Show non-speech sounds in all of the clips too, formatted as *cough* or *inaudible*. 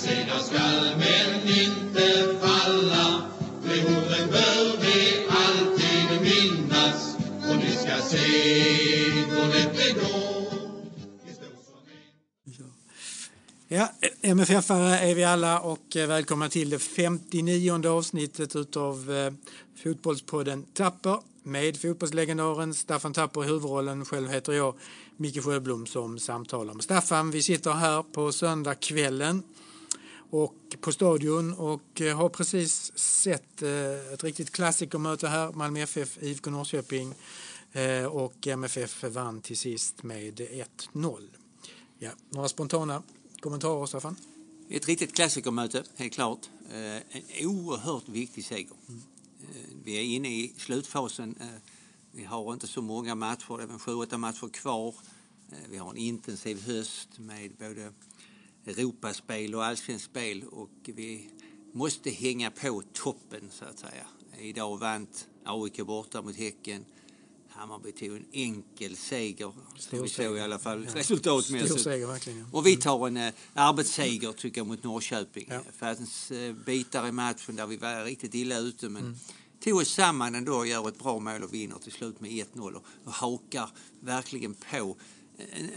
segra skall men inte falla. Behoven bör vi alltid minnas och ni ska se hur lätt det går. Ja, eh, MFF-are är vi alla och eh, välkomna till det 59 avsnittet utav eh, Fotbollspodden Tapper med fotbollslegendaren Staffan Tapper i huvudrollen. Själv heter jag Micke Sjöblom som samtalar med Staffan. Vi sitter här på söndagskvällen och på stadion och eh, har precis sett eh, ett riktigt klassikermöte här. Malmö FF, IFK Norrköping eh, och MFF vann till sist med 1-0. Ja, några spontana kommentarer, Staffan? Ett riktigt klassikermöte, helt klart. En oerhört viktig seger. Mm. Vi är inne i slutfasen. Vi har inte så många matcher, det är väl sju, åtta matcher kvar. Vi har en intensiv höst med både Europaspel och allsvenskt spel och vi måste hänga på toppen så att säga. Idag vann AIK borta mot Häcken. Hammarby tog en enkel seger, vi såg i alla fall Stor resultatmässigt. seger. Ja. Och vi tar en eh, arbetsseger tycker jag mot Norrköping. Ja. Fanns eh, bitar i matchen där vi var riktigt illa ute men Mm. tog oss samman ändå och gör ett bra mål och vinner till slut med 1-0 och, och hakar verkligen på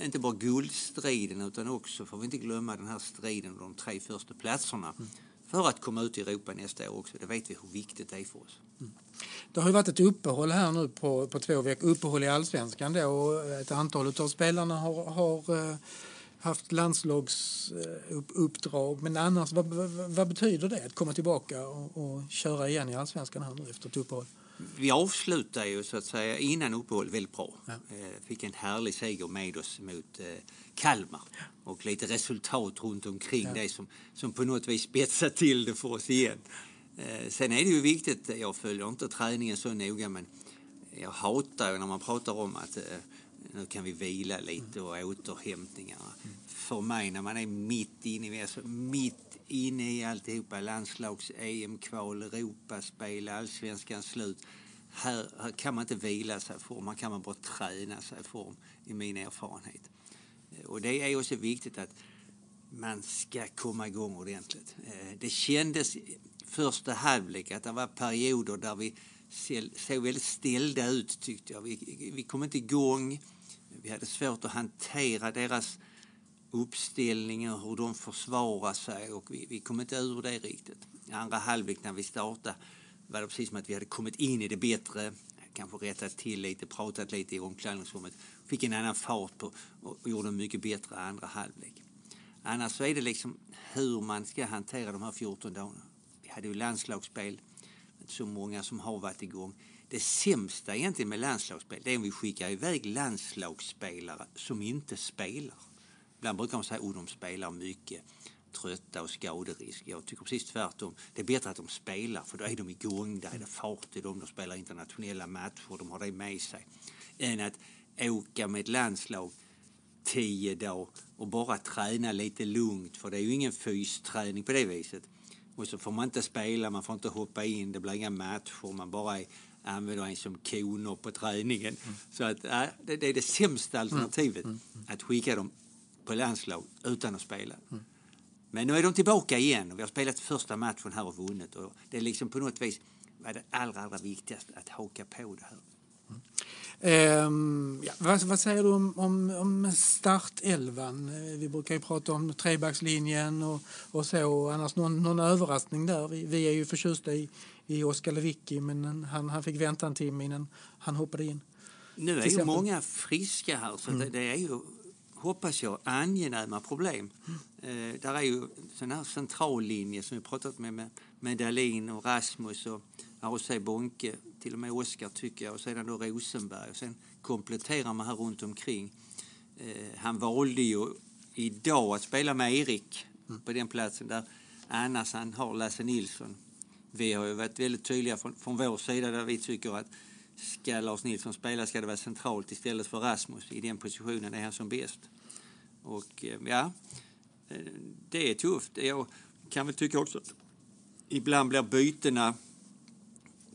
inte bara guldstriden utan också, får vi inte glömma, den här striden om de tre första platserna. Mm. För att komma ut i Europa nästa år också. Det vet vi hur viktigt det är för oss. Det har ju varit ett uppehåll här nu på, på två veckor, uppehåll i allsvenskan då och ett antal av spelarna har, har eh, haft landslagsuppdrag. Men annars, vad, vad, vad betyder det att komma tillbaka och, och köra igen i allsvenskan här nu efter ett uppehåll? Vi avslutar ju så att säga innan uppehåll väldigt bra. Ja. Eh, Fick en härlig seger med oss mot eh, Kalmar och lite resultat runt omkring Ja. det som, som på något vis spetsar till det för oss igen. Eh, Sen är det ju viktigt, jag följer inte träningen så noga men jag hatar när man pratar om att nu kan vi vila lite och återhämtningarna. För mig när man är mitt inne i, alltså mitt inne i alltihopa, landslags, EM-kval, Europaspel, allsvenskans slut. Här, här kan man inte vila sig i form, Här kan man bara träna sig i form i min erfarenhet. Och det är också viktigt att man ska komma igång ordentligt. Eh, det kändes första halvlek att det var perioder där vi såg väldigt ställda ut tyckte jag. Vi, vi kom inte igång. Vi hade svårt att hantera deras uppställningar, hur de försvarar sig och vi, vi kom inte ur det riktigt. Andra halvlek när vi startade var det precis som att vi hade kommit in i det bättre, kanske rättat till lite, pratat lite i omklädningsrummet, fick en annan fart på och, och gjorde en mycket bättre andra halvlek. Annars så är det liksom hur man ska hantera de här 14 dagarna. Vi hade ju landslagsspel, inte så många som har varit igång. Det sämsta egentligen med landslagsspel det är om vi skickar iväg landslagsspelare som inte spelar. Ibland brukar man säga att oh, de spelar mycket, trötta och skaderisk. Jag tycker precis tvärtom. Det är bättre att de spelar för då är de igång, där är det fart i dem, de spelar internationella matcher, de har det med sig. Än att åka med ett landslag tio dagar och bara träna lite lugnt för det är ju ingen fysträning på det viset. Och så får man inte spela, man får inte hoppa in, det blir inga matcher, man bara är, använder en som koner på träningen. Så att, äh, det, det är det sämsta alternativet, att skicka dem på landslag utan att spela. Men nu är de tillbaka igen och vi har spelat första matchen här och vunnit och det är liksom på något vis var det allra, allra viktigaste att haka på det här. Ehm, ja, vad, vad säger du om, om, om startelvan? Eh, Vi brukar ju prata om trebackslinjen och, och så. Annars någon, någon överraskning där. Vi, vi är ju förtjusta i, i Oskar Lewicki men han, han fick vänta en timme innan han hoppade in. Nu är ju många friska här så det, det är ju, hoppas jag, angenäma problem. Eh, där är ju sån här centrallinje som vi pratat med, med, med Dahlin och Rasmus och AOC Bonke, till och med Oskar tycker jag, och sedan då Rosenberg och sen kompletterar man här runt omkring. Eh, han valde ju idag att spela med Erik på den platsen där annars han har Lasse Nilsson. Vi har ju varit väldigt tydliga från, från vår sida där vi tycker att ska Lars Nilsson spela ska det vara centralt istället för Rasmus. I den positionen är han som bäst. Och eh, ja, eh, det är tufft. Jag kan väl tycka också att ibland blir bytena,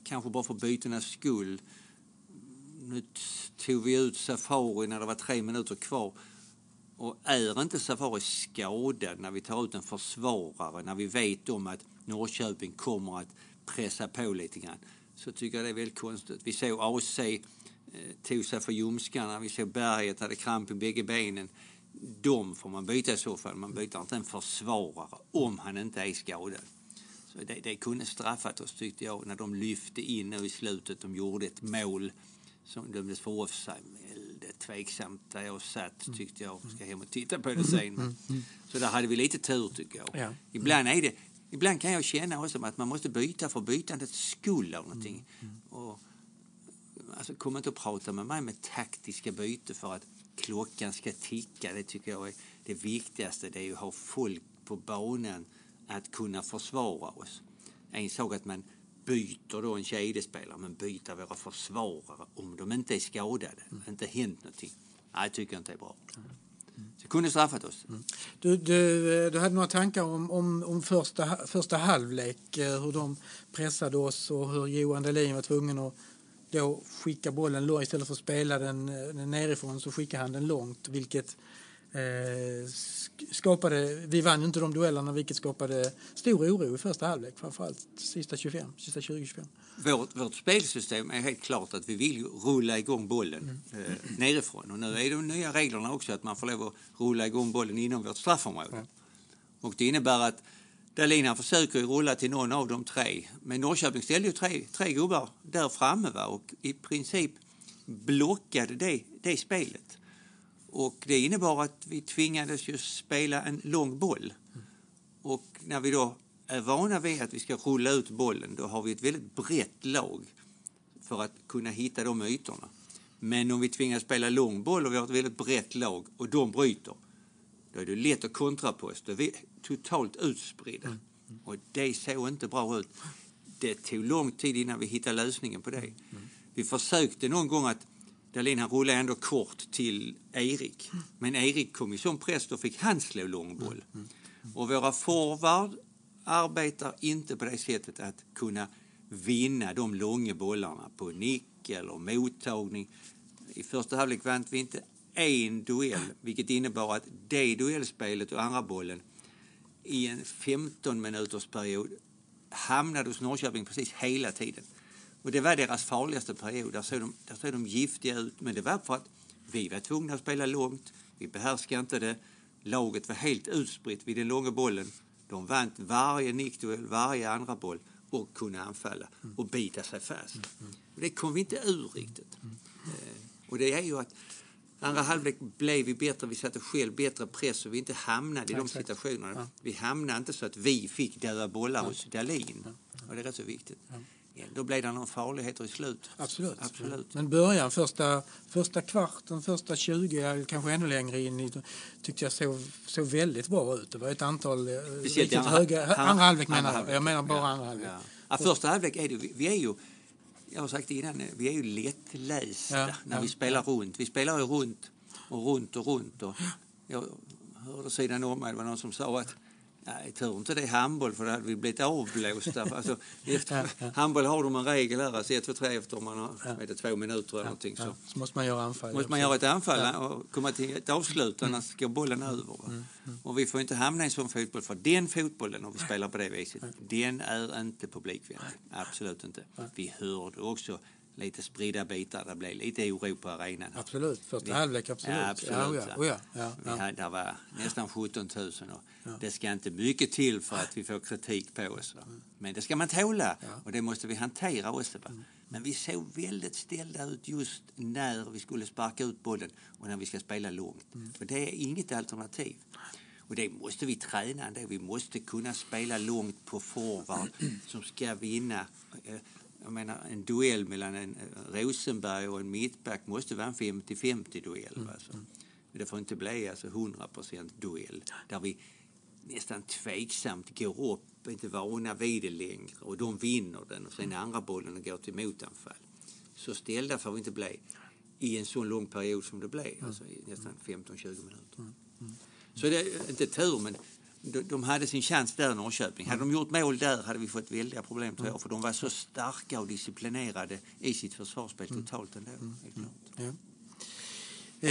kanske bara för bytenas skull. Nu tog vi ut Safari när det var tre minuter kvar. Och är inte Safari skadad när vi tar ut en försvarare, när vi vet om att Norrköping kommer att pressa på lite grann, så tycker jag det är väldigt konstigt. Vi såg AC eh, tog sig för ljumskarna, vi såg Berget hade kramp i bägge benen. De får man byta i så fall, man byter inte en försvarare om han inte är skadad. Så det, det kunde straffat oss tyckte jag när de lyfte in nu i slutet. De gjorde ett mål som dömdes för offside. Väldigt tveksamt där jag satt tyckte jag. Ska hem och titta på det sen. Men, så där hade vi lite tur tycker jag. Ja. Ibland är det Ibland kan jag känna också att man måste byta för bytandets skull eller någonting. Och, alltså, kom inte och prata med mig med taktiska byten för att klockan ska ticka. Det tycker jag är det viktigaste. Det är att ha folk på banan att kunna försvara oss. En sak att man byter då en kedjespelare, men byter våra försvarare om de inte är skadade, inte hänt någonting. Nej, jag tycker inte det är bra. Så det kunde straffat oss. Mm. Du, du, eh, du hade några tankar om, om, om första, första halvlek, eh, hur de pressade oss och hur Johan Dahlin var tvungen att då skicka bollen långt istället för att spela den, eh, den nerifrån så skickade han den långt vilket eh, skapade, vi vann ju inte de duellerna vilket skapade stor oro i första halvlek framförallt sista 25, sista 20-25. Vårt, vårt spelsystem är helt klart att vi vill rulla igång bollen eh, nerifrån. Och nu är de nya reglerna också att man får lov att rulla igång bollen inom vårt straffområde. Och det innebär att Dahlin försöker rulla till någon av de tre. Men Norrköping ställde ju tre, tre gubbar där framme va? och i princip blockade det, det spelet. Och det innebar att vi tvingades ju spela en lång boll. Och när vi då är vana vid att vi ska rulla ut bollen, då har vi ett väldigt brett lag för att kunna hitta de ytorna. Men om vi tvingas spela lång boll och vi har ett väldigt brett lag och de bryter, då är det lätt att kontra på oss. Då är vi totalt utspridda. Och det såg inte bra ut. Det tog lång tid innan vi hittade lösningen på det. Vi försökte någon gång att Dahlin han rullade ändå kort till Erik. Men Erik kom i sån press, då fick han slå lång boll. Och våra forward arbetar inte på det sättet att kunna vinna de långa bollarna på nick eller mottagning. I första halvlek vann vi inte en duell, vilket innebar att det duellspelet och andra bollen i en 15 minuters period hamnade hos Norrköping precis hela tiden. Och det var deras farligaste period. Där såg, de, där såg de giftiga ut. Men det var för att vi var tvungna att spela långt. Vi behärskade inte det. Laget var helt utspritt vid den långa bollen. De vann varje nickduell, varje andra boll och kunde anfalla och bita sig fast. Och det kom vi inte ur riktigt. Eh, Och det är ju att andra halvlek blev vi bättre, vi satte själv bättre press och vi inte hamnade i de situationerna. Vi hamnade inte så att vi fick döda bollar hos Dahlin. Och det är rätt så viktigt. Då blev det några farligheter i slutet. Absolut. Absolut. Men början, första, första kvarten, första 20, eller kanske ännu längre in tyckte jag såg, såg väldigt bra ut. Det var ett antal eh, Speciellt andra, höga... andra halvlek menar jag. Jag menar bara ja. andra halvlek. Ja. Ja, första halvlek är det, vi, är ju, jag har sagt det innan, vi är ju lättlästa Ja, när vi spelar runt. Vi spelar ju runt och runt och runt. Och jag hörde sidan om mig, det var någon som sa att Nej, tur inte det är handboll för då hade vi blivit avblåsta. *laughs* Alltså, efter, Handboll har de en regel här, alltså 1, 2, 3 efter man har ja. det, två minuter eller någonting. Så Ja, så måste man göra anfall. måste man göra ett anfall och komma till ett avslut, annars går bollen över. va. Och vi får inte hamna i en sån fotboll, för den fotbollen, om vi spelar på det viset, den är inte publikvänlig. Absolut inte. Vi hörde också lite spridda bitar, det blev lite oro på arenan. Absolut, första Vi- halvlek absolut. Ja, absolut. Ja, ja, ja, ja, Vi hade, där var nästan *laughs* 17 000 och det ska inte mycket till för att vi får kritik på oss. va. Men det ska man tåla och det måste vi hantera också. Va? Men vi såg väldigt ställda ut just när vi skulle sparka ut bollen och när vi ska spela långt. För det är inget alternativ. Och det måste vi träna. Det. Vi måste kunna spela långt på forward *clears throat* som ska vinna. Jag menar, en duell mellan en eh, Rosenberg och en mittback måste vara en 50-50 duell. va, så. Men det får inte bli alltså 100% duell där vi nästan tveksamt går upp, inte vana vid det längre och de vinner den och sen andra bollen och går till motanfall. Så ställda får vi inte bli i en så lång period som det blev, alltså i nästan 15-20 minuter. Så det är inte tur, men de, de hade sin chans där, Norrköping. Hade de gjort mål där hade vi fått väldiga problem, tror jag. För de var så starka och disciplinerade i sitt försvarsspel totalt ändå. Ja. Eh,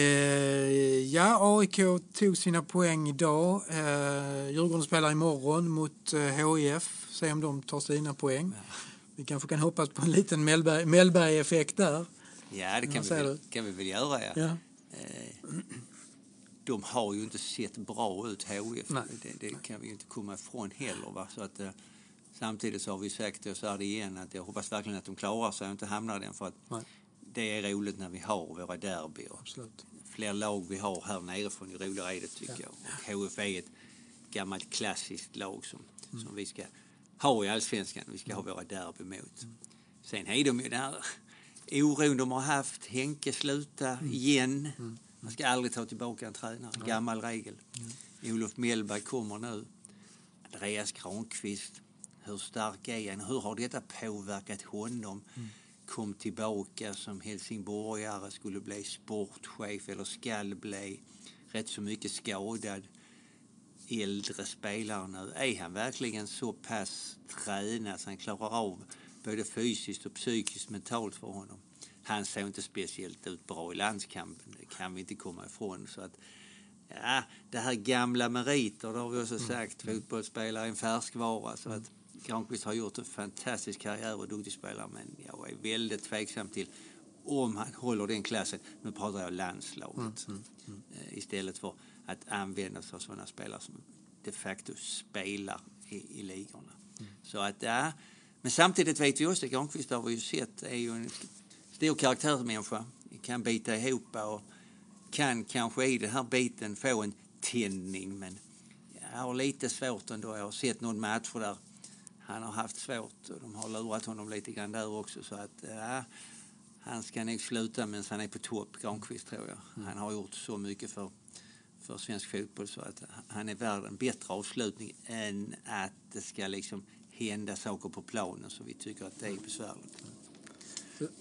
ja, AIK tog sina poäng idag. Eh, Djurgården spelar imorgon mot eh, HIF. Se om de tar sina poäng. Vi kanske kan hoppas på en liten Mellberg- Mellberg-effekt där. Ja, det kan, vi väl, kan vi väl göra. Ja. Ja. De har ju inte sett bra ut, HIF. Det, det kan vi ju inte komma ifrån heller. Va? Så att, eh, samtidigt så har vi sagt och så är det igen att jag hoppas verkligen att de klarar sig och inte hamnar i den. För att Nej. det är roligt när vi har våra derbyer. Absolut. Fler lag vi har här nerifrån, ju roligare är det tycker jag. Och HIF är ett gammalt klassiskt lag som, Mm. som vi ska ha i allsvenskan. Vi ska ha våra derby mot. Mm. Sen är de ju där oron de har haft. Henke sluta Mm. igen. Man ska aldrig ta tillbaka en tränare. Gammal regel. Mm. Olof Mellberg kommer nu. Andreas Granqvist. Hur stark är han? Hur har detta påverkat honom? Mm. Kom tillbaka som helsingborgare, skulle bli sportchef eller skall bli. Rätt så mycket skadad äldre spelare nu. Är han verkligen så pass tränad så han klarar av både fysiskt och psykiskt mentalt för honom? Han såg inte speciellt ut bra i landskampen, det kan vi inte komma ifrån. Så att, ja, det här gamla meriter, det har vi också sagt, fotbollsspelare är en färskvara. Så att Granqvist har gjort en fantastisk karriär och duktig spelare men jag är väldigt tveksam till om han håller den klassen. Nu pratar jag landslaget eh, istället för att använda sig av sådana spelare som de facto spelar i, i ligorna. Så att, ja. Men samtidigt vet vi också att Granqvist har vi ju sett är ju en stor karaktärsmänniska. Kan bita ihop och kan kanske i den här biten få en tändning men jag har lite svårt ändå. Jag har sett någon match där han har haft svårt och de har lurat honom lite grann där också så att ja, han ska nog sluta medan han är på topp, Granqvist tror jag. Han har gjort så mycket för, för svensk fotboll så att han är värd en bättre avslutning än att det ska liksom hända saker på planen så vi tycker att det är besvärligt.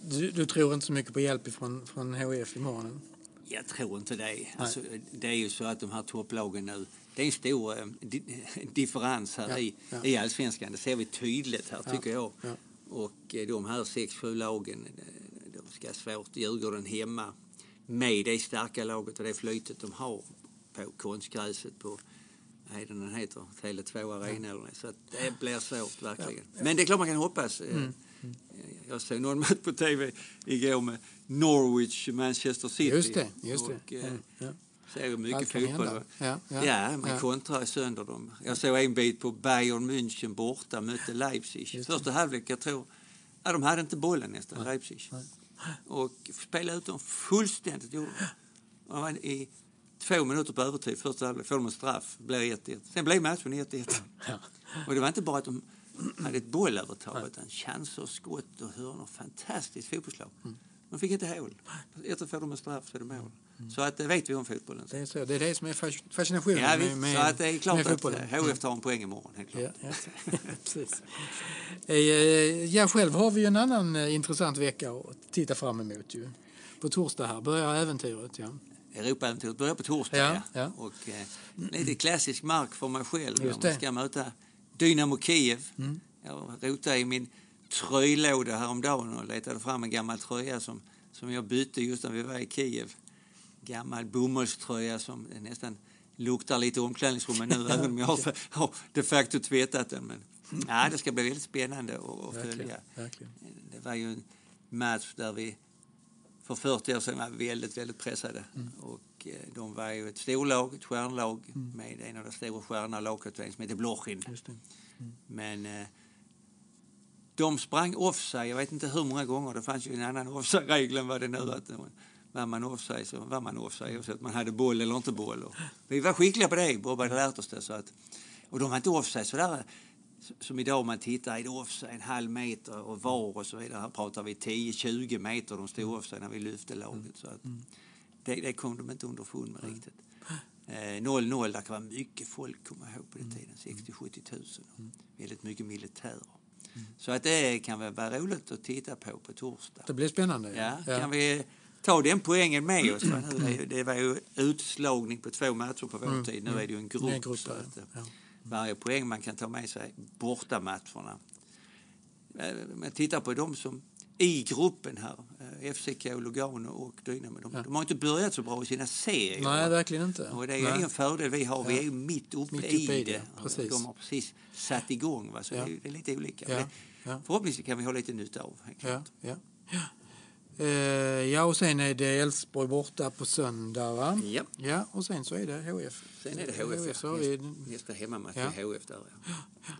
Du, du tror inte så mycket på hjälp från, från HIF imorgon? Jag tror inte det. Alltså, det är ju så att de här topplagen nu, det är en stor eh, di *laughs* differens här Ja, i, ja. i allsvenskan. Det ser vi tydligt här tycker jag. ja. Och eh, de här sex, sju lagen, eh, de ska ha svårt. Djurgården hemma med det starka laget och det flytet de har på konstgräset på det den heter? Tele2 Arena något. Så det blir svårt verkligen. Men det är klart man kan hoppas. Eh, Mm, Jag såg någon match på tv igår med Norwich, Manchester City. Just det, just det. Och, eh, Ja, ja. ser mycket Allt fotboll. Ja, ja, ja, man ja. kontrar sönder dem. Jag såg en bit på Bayern München borta, mötte Leipzig. Just det. Första halvlek, jag tror, ja, de hade inte bollen nästan, Leipzig. Och spelade ut dem fullständigt. gjorde de. I två minuter på övertid, första halvlek, får de en straff, blir 1-1. Sen blev matchen 1-1. Ja. Och det var inte bara att de hade ett bollövertag, utan chanser, skott och hörnor. Fantastiskt fotbollslag. Mm. De fick inte hål. Efter får de en straff så är det mål. Så att det vet vi om fotbollen. Det är, så. det är det som är fas- fascinationen Ja, med, med, så att det är klart med fotbollen. eh, HF tar en poäng imorgon. Helt klart. Ja, ja. *laughs* Precis. Eh, Ja, själv har vi en annan eh, intressant vecka att titta fram emot. Ju. På torsdag här börjar äventyret. Ja. Europaäventyret börjar på torsdag. Ja, Ja. Och, eh, lite klassisk mark för mig själv. Just det. man ska möta Dynamo Kiev. Mm. Jag rotade i min tröjlåda häromdagen och letade fram en gammal tröja som, som jag bytte just när vi var i Kiev. Gammal bomullströja som nästan luktar lite omklädningsrummet nu *laughs* även om jag har, har de facto tvättat den. Men, ja, det ska bli väldigt spännande att, att följa. verkligen. Det var ju en match där vi för 40 år sedan var väldigt, väldigt pressade. Mm. Och eh, de var ju ett storlag, ett stjärnlag med en av de stora stjärnorna, lagkapten som heter Blochin. Det. Men eh, de sprang offside, jag vet inte hur många gånger, det fanns ju en annan offside-regel än vad det nu är. Var man offside så var man offside oavsett om man hade boll eller inte boll. Och vi var skickliga på det, Bob hade lärt oss det. Så att, och de var inte offside sådär som idag man tittar, är det offside en halv meter och var och så vidare. Här pratar vi 10-20 meter de stod offside när vi lyfte laget. Så att det, det kom de inte underfund med riktigt. Eh, 0-0, där kan vara mycket folk, komma ihåg på den tiden, 60-70 tusen. Väldigt mycket militärer. Så att det kan väl vara roligt att titta på på torsdag. Det blir spännande. Ja, kan vi ta den poängen med oss? Nu det var ju utslagning på två matcher på vår tid. Nu är det ju en är en grupp. grupp så att, eh, ja. Varje poäng man kan ta med sig bortamatcherna. Eh, Men titta på de som, i gruppen här. Eh, FCK, Lugano och Dynamo. De, Ja. de har inte börjat så bra i sina serier. Nej, verkligen inte. Och det är Nej. en fördel vi har. Vi är ju mitt uppe, Mitt uppe i i det, precis. De har precis satt igång. Va? Så Ja. det, är, det är lite olika. Ja, Det. Förhoppningsvis kan vi ha lite nytta av. helt klart. ja. Ja. Eh, ja, och sen är det Elfsborg borta på söndag, va? Ja. Ja, och sen så är det HF. Sen är det HF. så har vi... nästa, nästa hemmamatch Ja. är HF där. Ja.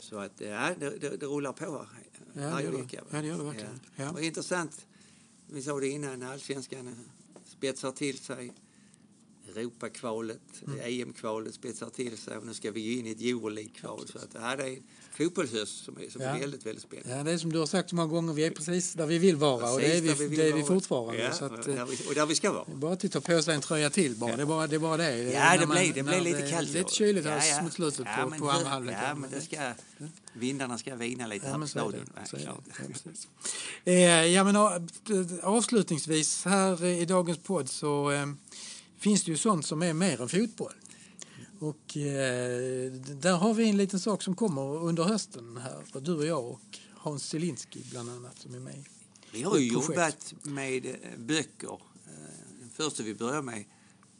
Så att ja, det, det, det rullar på här. Ja, det gör det. Ja, det gör det verkligen. Ja. Och intressant, vi sa det innan, allsvenskan spetsar till sig. Europakvalet, Mm. EM-kvalet spetsar till sig och nu ska vi ju in i ett Euroleague-kval. Så att, ja, det är en fotbollshöst som är, som Ja. är väldigt, väldigt spännande. Ja, det är som du har sagt så många gånger, vi är precis där vi vill vara och det är Precis vi, vill det är vi fortfarande. Ja, så att, och, eh, där vi, och där vi ska vara. bara att ta på sig en tröja till bara. Ja. Det, är bara, det är bara det. Ja, det man- blev, det blev lite kallt. Lite kyligt här mot slutet ja, på, andra halvlek. Ja, men det ska, vindarna ska vina lite Ja, här på stadion. Ja. Ja, precis. Eh, ja, men a- avslutningsvis här i dagens podd så eh, finns det ju sånt som är mer än fotboll. Och eh, där har vi en liten sak som kommer under hösten här. Du och jag och Hans Zielinski bland annat som är med. Vi har ju jobbat med eh, böcker. Eh, Den första vi började med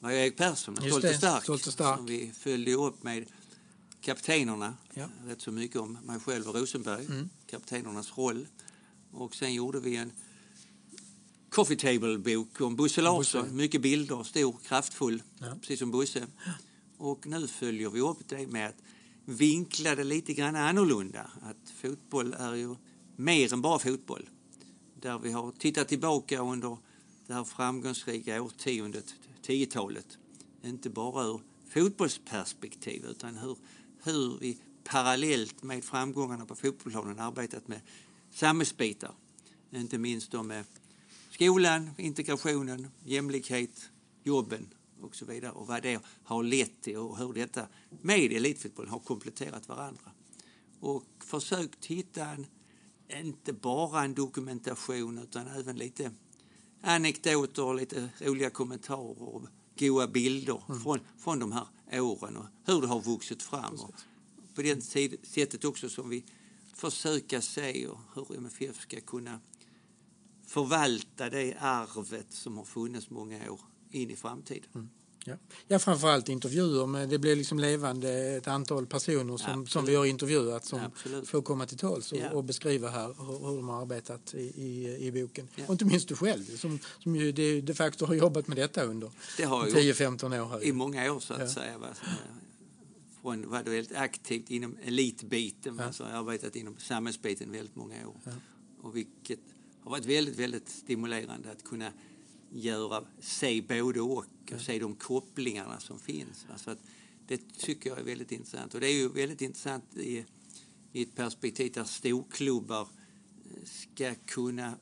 var Erik Persson, Stolt och stark. Stolt och stark. Som vi följde upp med kaptenerna. Ja. Rätt så mycket om mig själv och Rosenberg. Mm. Kaptenernas roll. Och sen gjorde vi en coffee table-bok om Bosse Larsson. Bosse. Mycket bilder, stor, kraftfull. Ja. Precis som Bosse. Och nu följer vi upp det med att vinkla det lite grann annorlunda. Att fotboll är ju mer än bara fotboll. Där vi har tittat tillbaka under det här framgångsrika årtiondet, 10-talet. Inte bara ur fotbollsperspektiv utan hur, hur vi parallellt med framgångarna på fotbollsplanen arbetat med samhällsbitar. Inte minst då med skolan, integrationen, jämlikhet, jobben och så vidare. Och vad det har lett till och hur detta med elitfotboll har kompletterat varandra. Och försökt hitta en, inte bara en dokumentation utan även lite anekdoter lite roliga kommentarer och goda bilder från, från de här åren och hur det har vuxit fram. Och på det sättet också som vi försöker se och hur MFF ska kunna förvalta det arvet som har funnits många år in i framtiden. Ja. ja, framförallt intervjuer, men det blir liksom levande ett antal personer som, Absolut. som vi har intervjuat som Absolut. får komma till tals och, Ja. och beskriva här hur, hur de har arbetat i, i, i boken. Ja. Och inte minst du själv som, som ju de, de facto har jobbat med detta under Det har jag gjort 10-15 år. Här. i många år så att Ja. säga. Va? Från var väldigt aktivt inom elitbiten, Ja. så har jag arbetat inom samhällsbiten väldigt många år. Och vilket har varit väldigt, väldigt stimulerande att kunna göra, se både och och se de kopplingarna som finns. va. Så att det tycker jag är väldigt intressant. Och det är ju väldigt intressant i, i ett perspektiv där storklubbar eh, ska kunna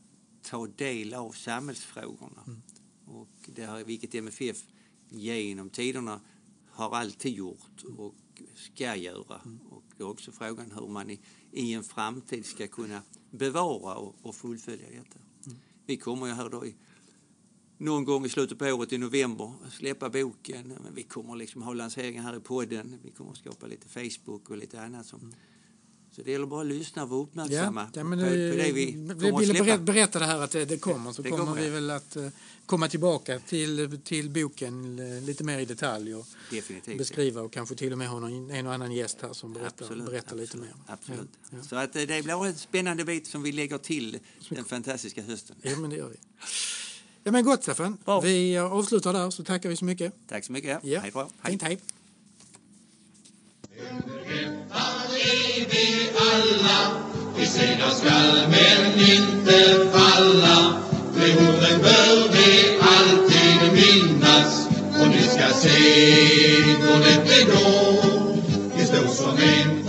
ta del av samhällsfrågorna. Och det har, vilket MFF genom tiderna har alltid gjort och ska göra. Och det är också frågan hur man i, i en framtid ska kunna bevara och, och fullfölja detta. Vi kommer ju här då i, någon gång i slutet på året i november släppa boken. Men vi kommer liksom ha lanseringar här i podden. Vi kommer skapa lite Facebook och lite annat. Som, Så det gäller bara att lyssna och vara uppmärksamma Ja, ja, men, på, på det vi vi kommer ville berätta, det här att det, det kommer så Det kommer, kommer, vi väl att eh, komma tillbaka till, till boken lite mer i detalj och Definitivt. beskriva och kanske till och med ha någon, en och annan gäst här som berättar, Absolut, berättar lite absolut, mer. Absolut. Ja, ja. Så att eh, det blir en spännande bit som vi lägger till den fantastiska hösten. Ja, men det gör vi. Ja, men gott Staffan. Bra. Vi avslutar där så tackar vi så mycket. Tack så mycket. Ja. Hej bra. Fint, hej vi vi alla Vid sidan skall men inte falla. Behoven bör vi alltid minnas. Och ni ska se går det går Det står som en